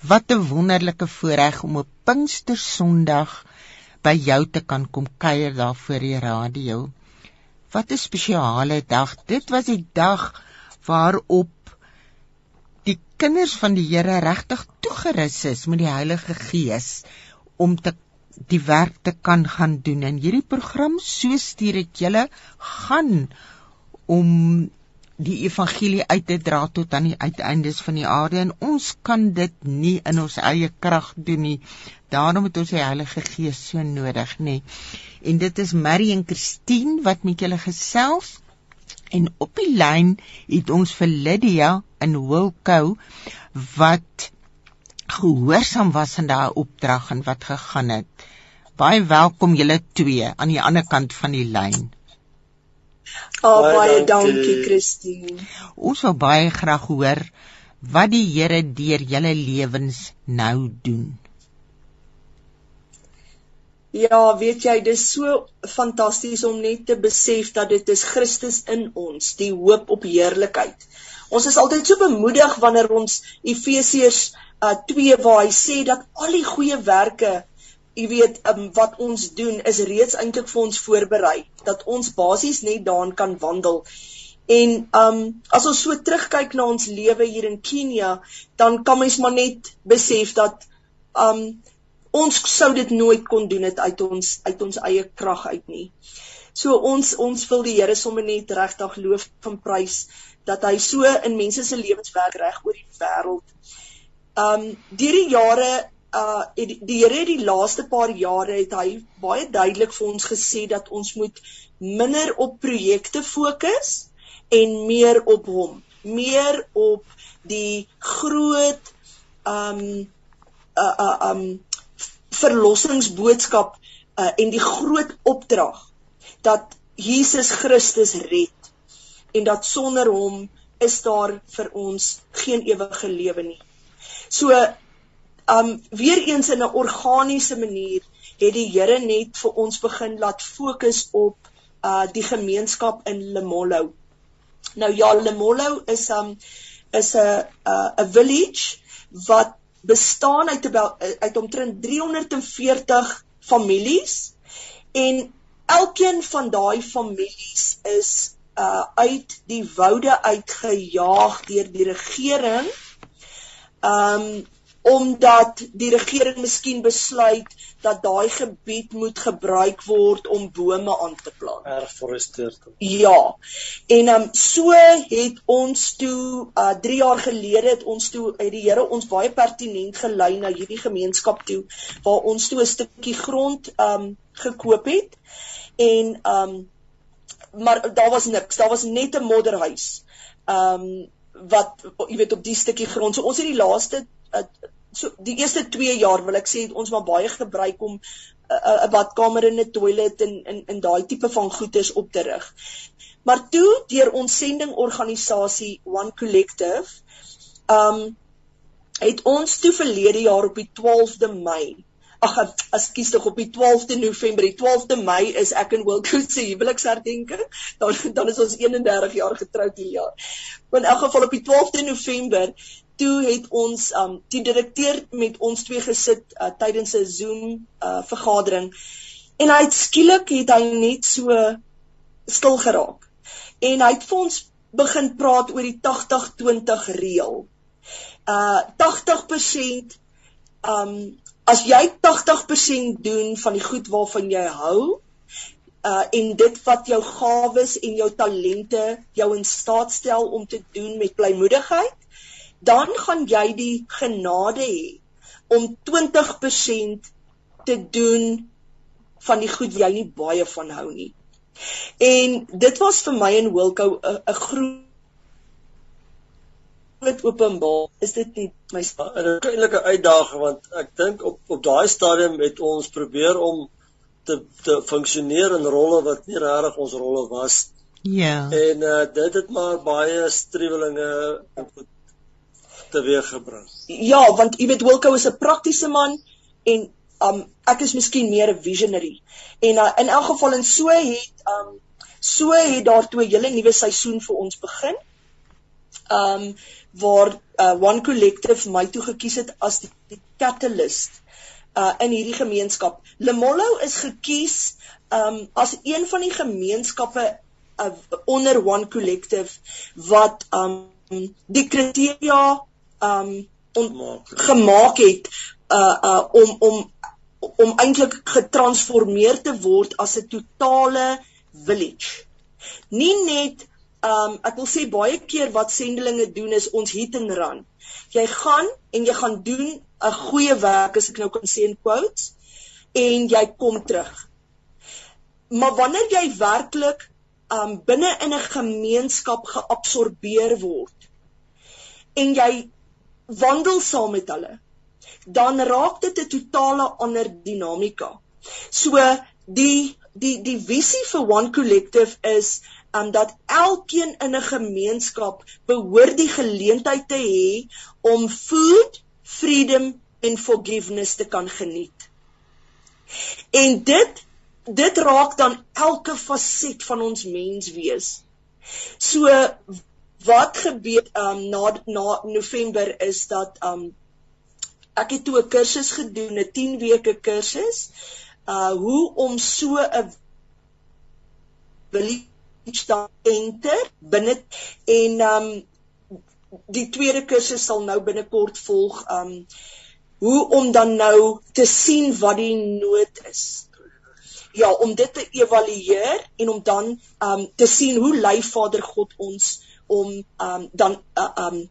Wat 'n wonderlike voorreg om op Pinkster Sondag by jou te kan kom kuier daar voor die radio. Wat 'n spesiale dag. Dit was die dag waarop die kinders van die Here regtig toegerus is met die Heilige Gees om te die werk te kan gaan doen en hierdie program so stuur ek julle gaan om die evangelie uit te dra tot aan die uiteindes van die aarde en ons kan dit nie in ons eie krag doen nie. Daarom het ons die Heilige Gees so nodig, nê. En dit is Marie en Christine wat met julle gesels. En op die lyn het ons vir Lydia in Wilkou wat gehoorsaam was aan daai opdrag en wat gegaan het. Baie welkom julle twee aan die ander kant van die lyn. Oh, baie, baie dankie Christine. Ons wil baie graag hoor wat die Here deur julle lewens nou doen. Ja, weet jy, dis so fantasties om net te besef dat dit is Christus in ons, die hoop op heerlikheid. Ons is altyd so bemoedig wanneer ons Efesiërs uh, 2 waar hy sê dat al die goeie werke jy weet um, wat ons doen is reeds eintlik vir ons voorberei dat ons basies net daarin kan wandel. En um as ons so terugkyk na ons lewe hier in Kenia, dan kan mens maar net besef dat um ons sou dit nooit kon doen uit ons uit ons eie krag uit nie. So ons ons wil die Here sommer net regtig loof van prys dat hy so in mense se lewens werk reg oor die wêreld. Um deur die jare uh die, die Here het die laaste paar jare het hy baie duidelik vir ons gesê dat ons moet minder op projekte fokus en meer op hom, meer op die groot um uh uh um verlossingsboodskap uh en die groot opdrag dat Jesus Christus red en dat sonder hom is daar vir ons geen ewige lewe nie. So um weer eens in 'n organiese manier het die Here net vir ons begin laat fokus op uh die gemeenskap in Lemollo. Nou ja, Lemollo is um is 'n 'n village wat bestaan uit uit omtrent 340 families en elkeen van daai families is uh uit die woude uitgejaag deur die regering. Um omdat die regering miskien besluit dat daai gebied moet gebruik word om bome aan te plant. Herforesteer. Ja. En ehm um, so het ons toe uh 3 jaar gelede het ons toe uit die Here ons baie pertinent gelei na hierdie gemeenskap toe waar ons toe 'n stukkie grond ehm um, gekoop het. En ehm um, maar daar was niks. Daar was net 'n modderhuis. Ehm um, wat jy weet op die stukkie grond. So ons het die laaste uh, so die eerste 2 jaar wil ek sê het ons maar baie gebruik om 'n uh, 'n badkamer en 'n toilet en in in daai tipe van goederes op te rig. Maar toe deur ons sendingorganisasie One Collective, um het ons toe verlede jaar op die 12de Mei Ag, ekskuus tog op die 12de November, die 12de Mei is ek en Wilco se huweliksherdenking. Dan dan is ons 31 jaar getroud hierdie jaar. Maar in elk geval op die 12de November toe het ons um die direkteur met ons twee gesit uh, tydens 'n Zoom uh vergadering en hy het skielik het hy net so stil geraak. En hy het vir ons begin praat oor die 80-20 reël. Uh 80% um as jy 80% doen van die goed waarvan jy hou uh en dit wat jou gawes en jou talente jou in staat stel om te doen met blymoedigheid dan gaan jy die genade hê om 20% te doen van die goed jy nie baie van hou nie. En dit was vir my en Wilko 'n groot openbaar is dit nie my 'n kleinlike uitdaging want ek dink op op daai stadium het ons probeer om te te funksioneer in rolle wat nie regtig ons rolle was. Ja. En uh, dit het maar baie striwelinge teweeggebring. Ja, want jy weet Wilko is 'n praktiese man en um ek is miskien meer 'n visionary. En uh, in elk geval en so het um so het daar toe 'n hele nuwe seisoen vir ons begin. um waar uh, One Collective my toe gekies het as die, die catalyst uh in hierdie gemeenskap. Lemollo is gekies um as een van die gemeenskappe uh, onder One Collective wat um die kriteria um gemaak het uh uh om om om eintlik getransformeer te word as 'n totale village. Nie net um ek wil sê baie keer wat sendelinge doen is ons hit and run. Jy gaan en jy gaan doen 'n goeie werk as ek nou kan sê in quotes en jy kom terug. Maar wanneer jy werklik um binne in 'n gemeenskap geabsorbeer word en jy wandel saam met hulle, dan raak dit 'n totale ander dinamika. So die die die visie vir One Collective is um dat elkeen in 'n gemeenskap behoort die geleentheid te hê om food, freedom en forgiveness te kan geniet. En dit dit raak dan elke faset van ons menswees. So wat gebeur um na na November is dat um ek het toe 'n kursus gedoen, 'n 10 weke kursus, uh hoe om so 'n village te enter binne en um die tweede kursus sal nou binnekort volg um hoe om dan nou te sien wat die nood is. Ja, om dit te evalueer en om dan um te sien hoe lei Vader God ons om um dan uh, um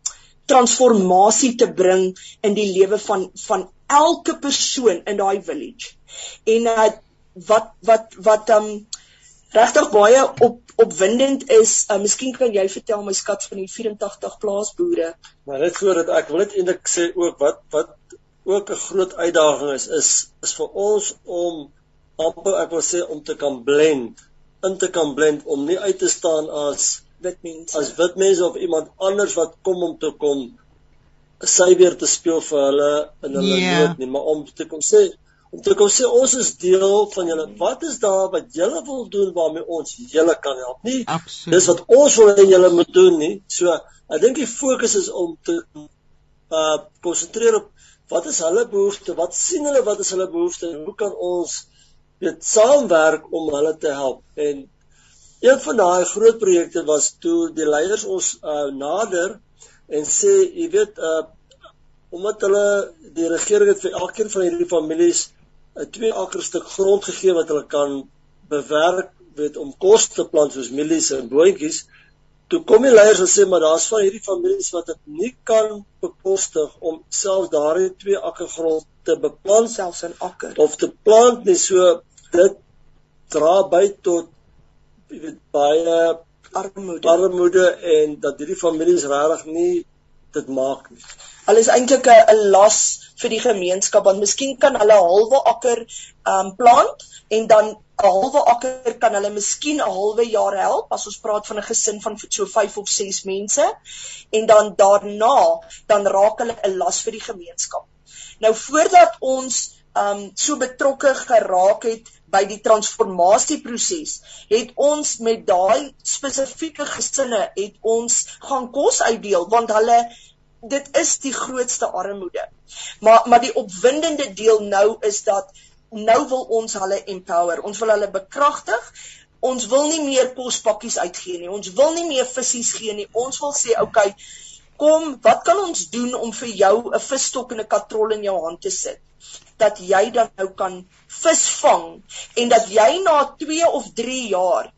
transformasie te bring in die lewe van van elke persoon in daai village. En uh, wat wat wat um regtig baie op opwindend is, uh, miskien kan jy vertel my skat van die 84 plaasboere. Maar net voordat ek wil net eintlik sê ook wat wat ook 'n groot uitdaging is is is vir ons om amper ek wil sê om te kan blend, in te kan blend om nie uit te staan as wit mense as wit mense of iemand anders wat kom om te kom sy weer te speel vir hulle in hulle yeah. nood nie, maar om te kom sê om te kom sê ons is deel van julle. Wat is daar wat julle wil doen waarmee ons julle kan help? Nie Absoluut. dis wat ons wil hê julle moet doen nie. So ek dink die fokus is om te uh konsentreer op wat is hulle behoeftes? Wat sien hulle wat is hulle behoeftes en hoe kan ons weet saamwerk om hulle te help? En een van daai groot projekte was toe die leiers ons uh nader en sê jy weet uh omdat hulle die regering het vir elkeen van hierdie families 'n twee akker stuk grond gegee wat hulle kan bewerk weet om kos te plant soos mielies en boontjies. Toe kom die leiers en sê maar daar's van hierdie families wat dit nie kan bekostig om self daardie twee akker grond te beplant selfs in akker of te plant nie so dit dra by tot weet baie armoede armoede en dat hierdie families regtig nie dit maak nie. Hulle is eintlik 'n las vir die gemeenskap want miskien kan hulle 'n halwe akker um plant en dan 'n halwe akker kan hulle miskien 'n halwe jaar help as ons praat van 'n gesin van so 5 of 6 mense en dan daarna dan raak hulle 'n las vir die gemeenskap. Nou voordat ons um so betrokke geraak het by die transformasieproses het ons met daai spesifieke gesinne het ons gaan kos uitdeel want hulle dit is die grootste armoede. Maar maar die opwindende deel nou is dat nou wil ons hulle empower. Ons wil hulle bekragtig. Ons wil nie meer kospakkies uitgee nie. Ons wil nie meer visse gee nie. Ons wil sê, "Oké, okay, kom, wat kan ons doen om vir jou 'n visstok en 'n katrol in jou hand te sit?" dat jy dan nou kan visvang en dat jy na 2 of 3 jaar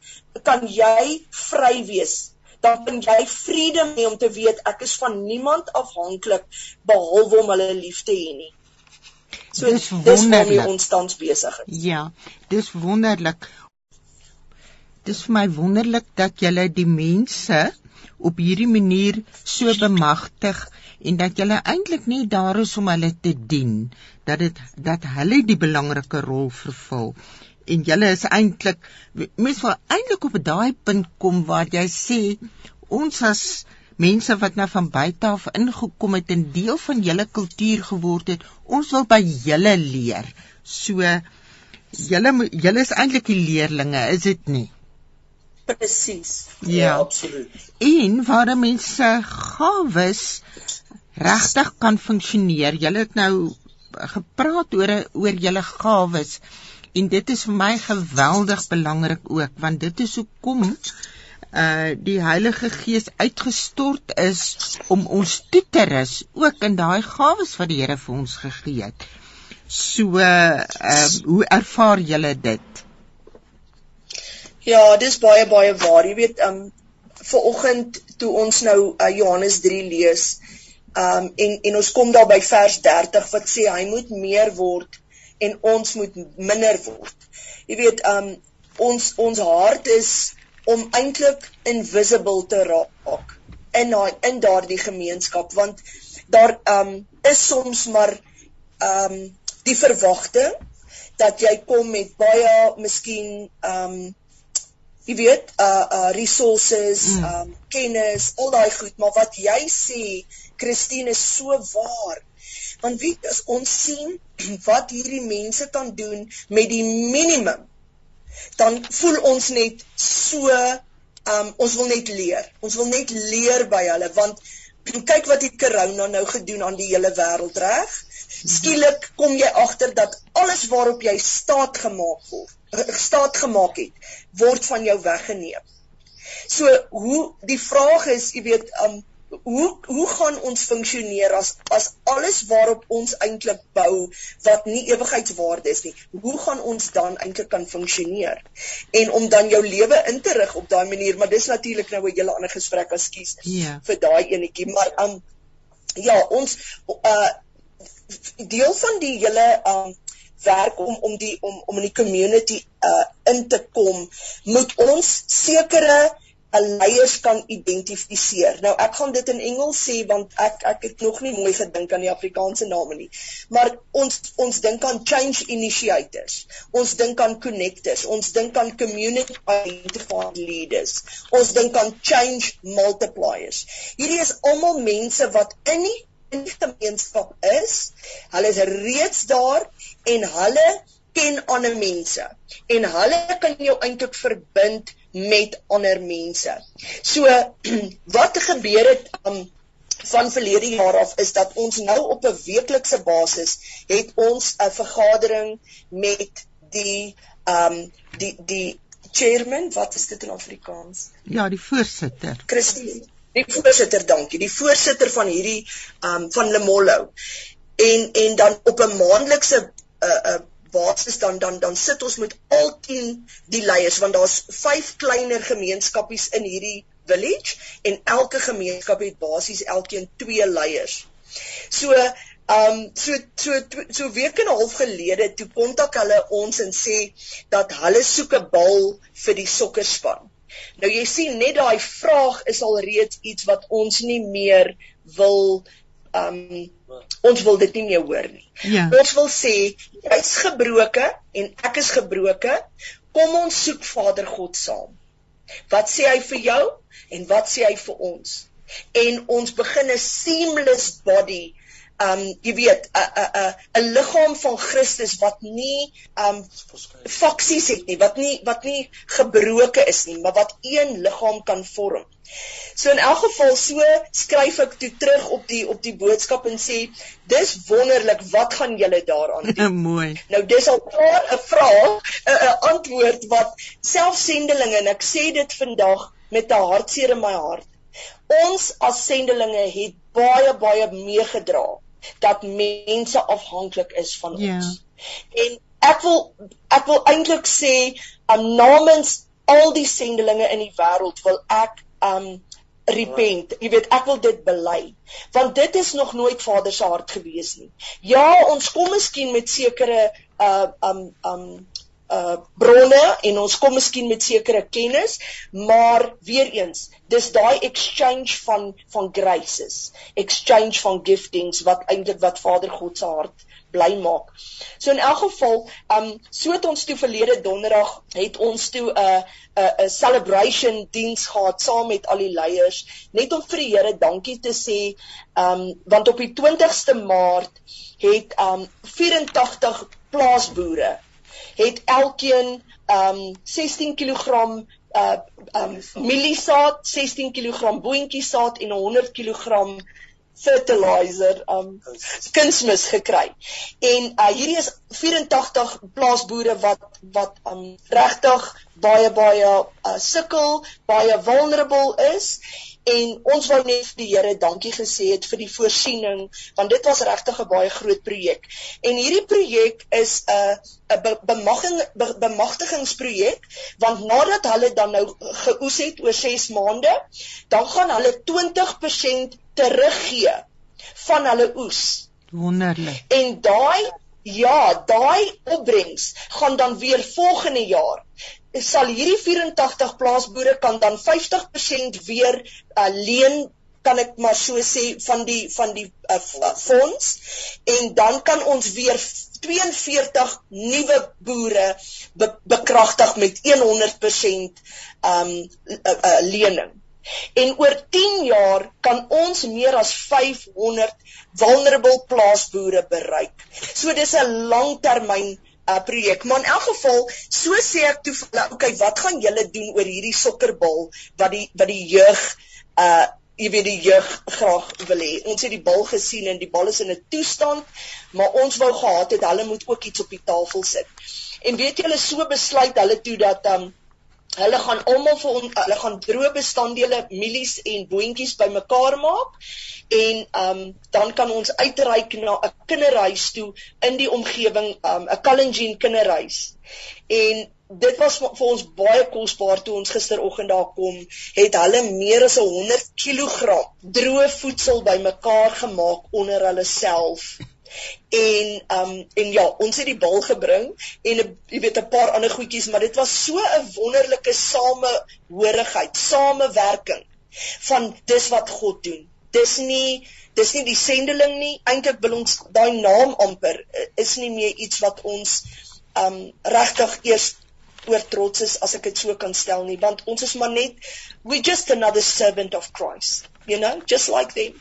kan jy vry wees dan kan jy vrede hê om te weet ek is van niemand afhanklik behalwe om hulle lief te hê nie. So dis wonderlik ons tans besig is. Ja, dis wonderlik. Dis vir my wonderlik dat julle die mense op hierdie manier so bemagtig en dat julle eintlik nie daar is om hulle te dien dat dit dat hulle die belangrike rol vervul. En julle is eintlik mens wil eintlik op daai punt kom waar jy sê ons as mense wat nou van buite af ingekom het en deel van julle kultuur geword het ons wil by julle leer. So julle julle is eintlik die leerlinge is dit nie Presies. Ja, ja absoluut. En waar mense gawes regtig kan funksioneer. Jy het nou gepraat oor oor julle gawes en dit is vir my geweldig belangrik ook want dit is hoekom uh die Heilige Gees uitgestort is om ons toe te rus ook in daai gawes wat die Here vir ons gegee het. So uh hoe ervaar julle dit? Ja, dis baie baie waar. Jy weet, um vir oggend toe ons nou uh, Johannes 3 lees, um en en ons kom daar by vers 30 wat sê hy moet meer word en ons moet minder word. Jy weet, um ons ons hart is om eintlik invisible te raak in daai in daardie gemeenskap want daar um is soms maar um die verwagting dat jy kom met baie miskien um jy weet uh uh resources mm. um kennis al daai goed maar wat jy sê Christine is so waar want wie as ons sien wat hierdie mense kan doen met die minimum dan voel ons net so um ons wil net leer. Ons wil net leer by hulle want kyk wat die corona nou gedoen aan die hele wêreld reg. Skielik kom jy agter dat alles waarop jy staat gemaak word, staat gemaak het, word van jou weggeneem. So hoe die vraag is, jy weet, um hoe hoe gaan ons funksioneer as as alles waarop ons eintlik bou wat nie ewigheidswaarde is nie hoe gaan ons dan eintlik kan funksioneer en om dan jou lewe in te rig op daai manier maar dis natuurlik nou 'n hele ander gesprek ekskuus ja. vir daai enetjie maar um ja ons uh deel van die hele um werk om om die om om in die community uh in te kom moet ons sekere leiers kan identifiseer. Nou ek gaan dit in Engels sê want ek ek het nog nie mooi gedink aan die Afrikaanse name nie. Maar ons ons dink aan change initiators. Ons dink aan connectors. Ons dink aan community identified leaders. Ons dink aan change multipliers. Hierdie is almal mense wat in die in die gemeenskap is. Hulle is reeds daar en hulle ken ander mense en hulle kan jou eintlik verbind met ander mense. So wat gebeur het um, van verlede jaar af is dat ons nou op 'n weeklikse basis het ons 'n vergadering met die um die die chairman, wat is dit in Afrikaans? Ja, die voorsitter. Christine. Die voorsitter, dankie. Die voorsitter van hierdie um van Lemollo. En en dan op 'n maandelikse uh, uh, basis dan dan dan sit ons met al 10 die leiers want daar's 5 kleiner gemeenskappies in hierdie village en elke gemeenskap het basies elkeen 2 leiers. So um, so so so week en 'n half gelede toe kontak hulle ons en sê dat hulle soek 'n bal vir die sokkerspan. Nou jy sien net daai vraag is al reeds iets wat ons nie meer wil um, ons wil dit nie meer hoor nie. Ja. Ons wil sê jy's gebroke en ek is gebroke. Kom ons soek Vader God saam. Wat sê hy vir jou en wat sê hy vir ons? En ons begin 'n seamless body um jy weet 'n 'n 'n liggaam van Christus wat nie um faksies het nie, wat nie wat nie gebroke is nie, maar wat een liggaam kan vorm. So in elk geval so skryf ek toe terug op die op die boodskap en sê dis wonderlik wat gaan julle daaraan doen. Mooi. Nou dis al klaar 'n vraag, 'n antwoord wat selfsendelinge en ek sê dit vandag met 'n hartseer in my hart. Ons as sendelinge het baie baie meegedra dat mense afhanklik is van ja. ons. En ek wil ek wil eintlik sê um, namens al die sendelinge in die wêreld wil ek um repent. Jy weet, ek wil dit bely. Want dit is nog nooit Vader se hart gewees nie. Ja, ons kom miskien met sekere uh um um uh bronne en ons kom miskien met sekere kennis, maar weer eens, dis daai exchange van van graces, exchange van giftings wat eintlik wat Vader God se hart bly maak. So in elk geval, um so het ons toe verlede donderdag het ons toe 'n uh, 'n uh, 'n celebration diens gehad saam met al die leiers, net om vir die Here dankie te sê, um want op die 20ste Maart het um 84 plaasboere het elkeen um 16 kg uh um mieliesaad, 16 kg boontjiesaad en 100 kg fertilizer um kunsmis gekry. En uh, hierdie is 84 plaasboere wat wat um regtig baie baie uh, sukkel, baie vulnerable is en ons wou net vir die Here dankie gesê het vir die voorsiening want dit was regtig 'n baie groot projek. En hierdie projek is 'n uh, 'n be bemagtiging be bemagtigingsprojek want nadat hulle dan nou geoes het oor 6 maande, dan gaan hulle 20% teruggee van hulle oes. Wonderlik. En daai ja, daai opbrengs gaan dan weer volgende jaar sal hierdie 84 plaasboere kan dan 50% weer uh, leen kan ek maar so sê van die van die uh, fonds en dan kan ons weer 42 nuwe boere be bekragtig met 100% um uh, uh, lening. En oor 10 jaar kan ons meer as 500 vulnerable plaasboere bereik. So dis 'n langtermyn uh, projek. Maar in elk geval, so sê ek toe hulle, okay, wat gaan julle doen oor hierdie sokkerbal wat die wat die jeug uh jy weet die jeug graag wil hê. Ons het die bal gesien en die bal is in 'n toestand, maar ons wou gehad het hulle moet ook iets op die tafel sit. En weet jy hulle so besluit hulle toe dat um Hulle gaan almal vir ons hulle gaan droë bestanddele mielies en boontjies bymekaar maak en um dan kan ons uitreik na 'n kinderhuis toe in die omgewing um 'n Kalenjin kinderhuis. En dit was vir ons baie kosbaar toe ons gisteroggend daar kom, het hulle meer as 100 kg droë voedsel bymekaar gemaak onder hulle self En um en ja, ons het die bal gebring en jy weet 'n paar ander goedjies, maar dit was so 'n wonderlike samehorigheid, samewerking van dis wat God doen. Dis nie dis nie die sendeling nie. Eintlik wil ons daai naam amper eh, is nie meer iets wat ons um regtig eers oor trots is as ek dit so kan stel nie, want ons is maar net we just another servant of Christ, you know, just like them.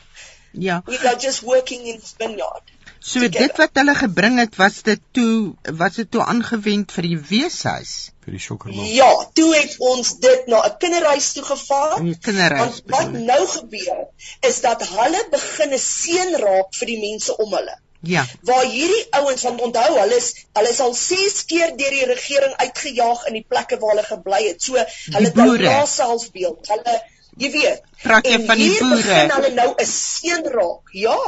Ja. We are just working in the vineyard. So dit wat hulle gebring het, was dit toe was dit toe aangewend vir die weeshuis vir die sokkerbal. Ja, toe het ons dit na 'n kinderhuis toe gevaar. 'n Kinderhuis. Wat nou gebeur is dat hulle begin 'n seën raak vir die mense om hulle. Ja. Waar hierdie ouens van onthou, hulle is hulle is al 6 keer deur die regering uitgejaag in die plekke waar hulle gebly het. So hulle het nou selfbeeld. Hulle jy weet. Praat jy van die boere? Hulle nou 'n seën raak. Ja.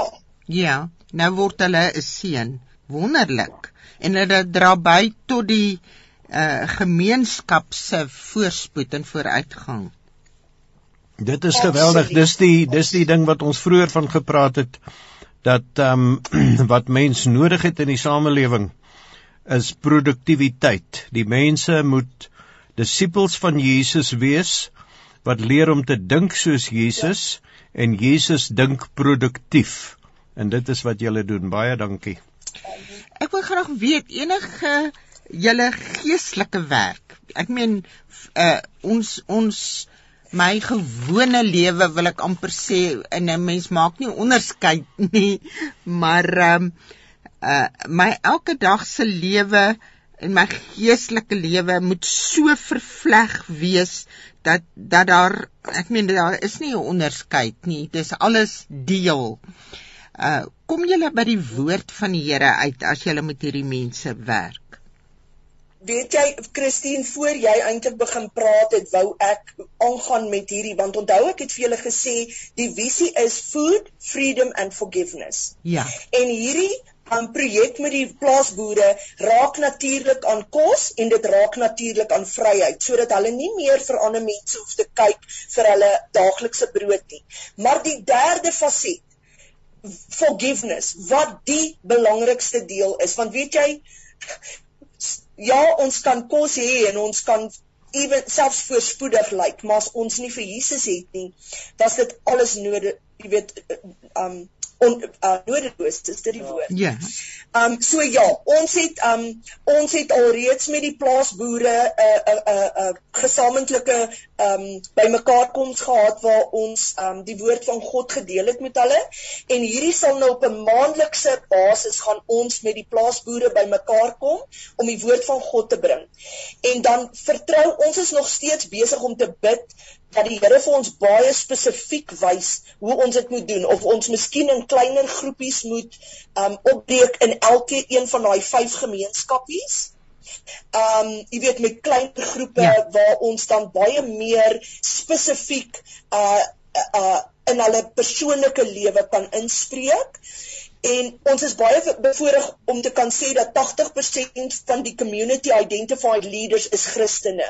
Ja nou word hulle 'n seën. Wonderlik. En dit dra by tot die uh gemeenskap se voorspoed en vooruitgang. Dit is geweldig. Dis die dis die ding wat ons vroeër van gepraat het dat ehm um, wat mens nodig het in die samelewing is produktiwiteit. Die mense moet disippels van Jesus wees wat leer om te dink soos Jesus ja. en Jesus dink produktief. En dit is wat julle doen. Baie dankie. Ek wil graag weet enige julle geestelike werk. Ek meen uh ons ons my gewone lewe wil ek amper sê en 'n mens maak nie onderskeid nie, maar um, uh my elke dag se lewe en my geestelike lewe moet so vervleg wees dat dat daar ek meen daar is nie 'n onderskeid nie. Dis alles deel. Uh Uh kom julle by die woord van die Here uit as julle met hierdie mense werk? Weet jy Christine voor jy eintlik begin praat het wou ek aangaan met hierdie want onthou ek het vir julle gesê die visie is food, freedom and forgiveness. Ja. En hierdie 'n um, projek met die plaasboere raak natuurlik aan kos en dit raak natuurlik aan vryheid sodat hulle nie meer vir ander mense hoef te kyk vir hulle daaglikse brood nie. Maar die derde faset forgiveness wat die belangrikste deel is. Want weet jy ja ons kan kos hê en ons kan ewen selfs voorspoedig lyk maar as ons nie vir Jesus het nie was dit alles nodig jy weet um on uh, nodeloos is dit die woord. Ja. Um so ja, ons het um ons het alreeds met die plaasboere 'n 'n 'n 'n gesamentlike um bymekaar koms gehad waar ons um die woord van God gedeel het met hulle en hierdie sal nou op 'n maandelikse basis gaan ons met die plaasboere bymekaar kom om die woord van God te bring. En dan vertrou ons is nog steeds besig om te bid dat die Here vir ons baie spesifiek wys hoe ons dit moet doen of ons miskien in kleiner groepies moet um opbreek in elke een van daai vyf gemeenskappies. Um jy weet met klein groepe ja. waar ons dan baie meer spesifiek uh uh in hulle persoonlike lewe kan inspreek. En ons is baie bevoorreg om te kan sê dat 80% van die community identified leaders is Christene.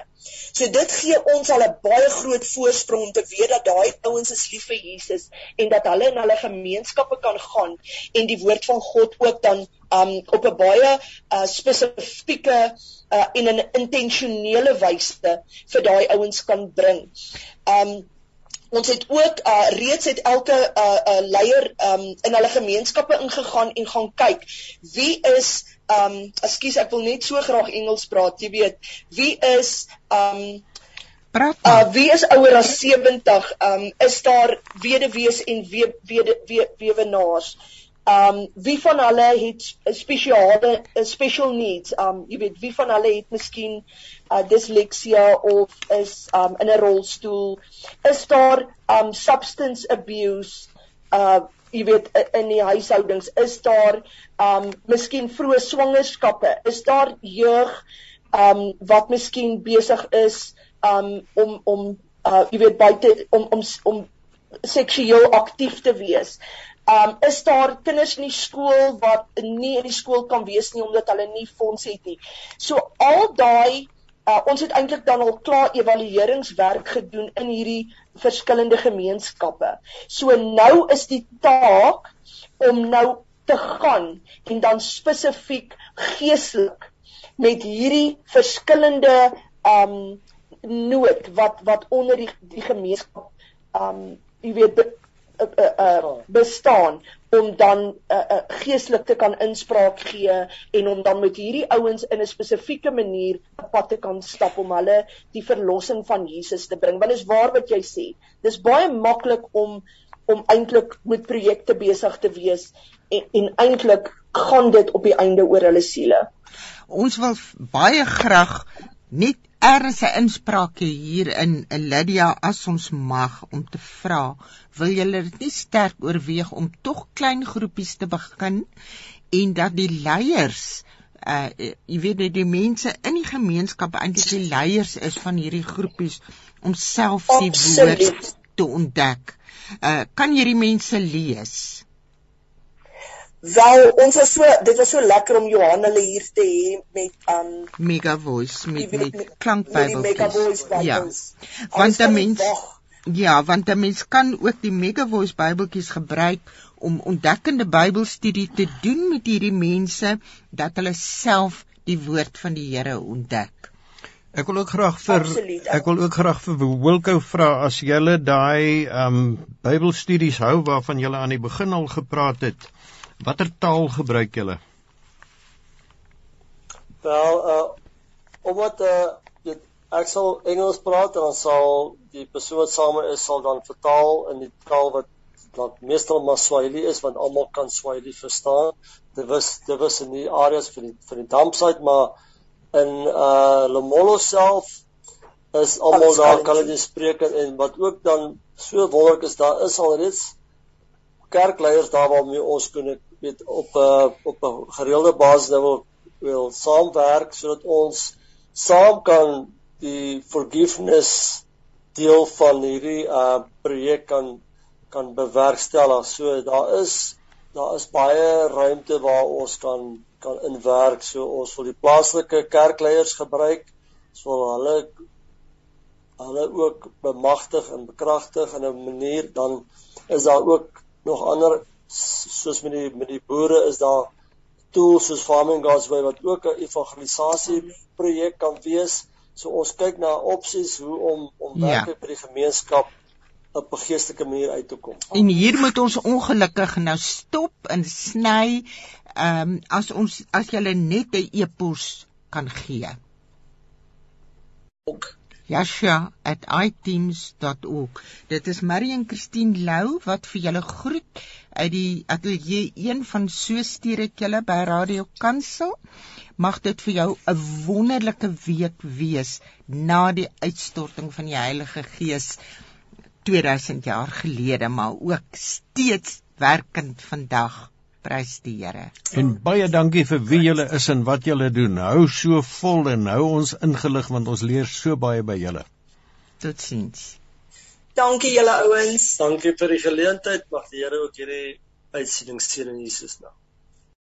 So dit gee ons al 'n baie groot voorsprong om te weet dat daai ouens is lief vir Jesus en dat hulle in hulle gemeenskappe kan gaan en die woord van God ook dan um op 'n baie uh, spesifieke uh, en 'n intentionele wyse vir daai ouens kan bring. Um Ons het ook uh, reeds het elke uh, uh, leier um, in hulle gemeenskappe ingegaan en gaan kyk wie is um ekskuus ek wil net so graag Engels praat jy weet. Wie is um praat uh, wie is ouer as 70 um is daar weduwees en wede wede weduwenaars Um wie van hulle het spesiale special needs? Um jy weet wie van hulle het miskien uh disleksia of is um in 'n rolstoel? Is daar um substance abuse uh jy weet in die huishoudings? Is daar um miskien vroeë swangerskappe? Is daar jeug um wat miskien besig is um om om uh jy weet buite om om om seksueel aktief te wees? Um is daar kinders in die skool wat nie in die skool kan wees nie omdat hulle nie fonds het nie. So al daai uh, ons het eintlik dan al klaar evalueringswerk gedoen in hierdie verskillende gemeenskappe. So nou is die taak om nou te gaan en dan spesifiek geestelik met hierdie verskillende um nood wat wat onder die die gemeenskap um jy weet uh, uh, bestaan om dan uh, uh, geestelik te kan inspraak gee en om dan met hierdie ouens in 'n spesifieke manier 'n pad te kan stap om hulle die verlossing van Jesus te bring. Want is waar wat jy sê. Dis baie maklik om om eintlik met projekte besig te wees en, en eintlik gaan dit op die einde oor hulle siele. Ons wil baie graag net ernstige insprake hier in Lydia as ons mag om te vra wil julle dit nie sterk oorweeg om tog klein groepies te begin en dat die leiers uh jy weet die mense in die gemeenskap eintlik die leiers is van hierdie groepies om self die woord te ontdek. Uh kan hierdie mense lees? Wel, ons was so dit was so lekker om Johan hulle hier te hê met um Mega Voice met met, met klankbybeltjies. Mega Voice ja. Want 'n mens Ja, want 'n mens kan ook die Mega Voice Bybeltjies gebruik om ontdekkende Bybelstudie te doen met hierdie mense dat hulle self die woord van die Here ontdek. Ek wil ook graag vir Absoluut. ek wil ook graag vir Wilko vra as julle daai um Bybelstudies hou waarvan julle aan die begin al gepraat het. Watter taal gebruik julle? Wel, uh omdat uh dit ek sal Engels praat en dan sal die persoon wat saam is sal dan vertaal in die taal wat wat meestal Maswahili is want almal kan Swahili verstaan. Dit was dit was in die areas vir die vir die dampsite maar in uh Lomolo self is almal daar kan dit spreek en wat ook dan so wonderlik is daar is alreeds kerkleiers daar waarmee ons kon weet op 'n uh, op 'n gereelde basis nou wil wil saamwerk sodat ons saam kan die forgiveness deel van hierdie uh projek kan kan bewerkstellig. So daar is daar is baie ruimte waar ons kan kan inwerk. So ons wil die plaaslike kerkleiers gebruik. Ons wil hulle hulle ook bemagtig en bekragtig in 'n manier dan is daar ook nog ander soos met die met die boere is daar tools soos farming God's way wat ook 'n evangelisasie projek kan wees. So ons kyk na opsies hoe om om ja. werklik by die gemeenskap op 'n geestelike manier uit te kom. En hier moet ons ongelukkig nou stop en sny. Ehm um, as ons as jy net 'n e-pos kan gee. Ok. Yasha@iteams.org. Dit is Marion Christine Lou wat vir julle groet uit die ateljee 1 van So stuur ek julle by Radio Kansel. Mag dit vir jou 'n wonderlike week wees na die uitstorting van die Heilige Gees 2000 jaar gelede, maar ook steeds werkend vandag. Prys die Here. En baie dankie vir wie julle is en wat julle doen. Hou so vol en hou ons ingelig want ons leer so baie by julle. Totsiens. Dankie julle ouens. Dankie vir die geleentheid. Mag die Here ook hierdie uitsending seën in Jesus naam.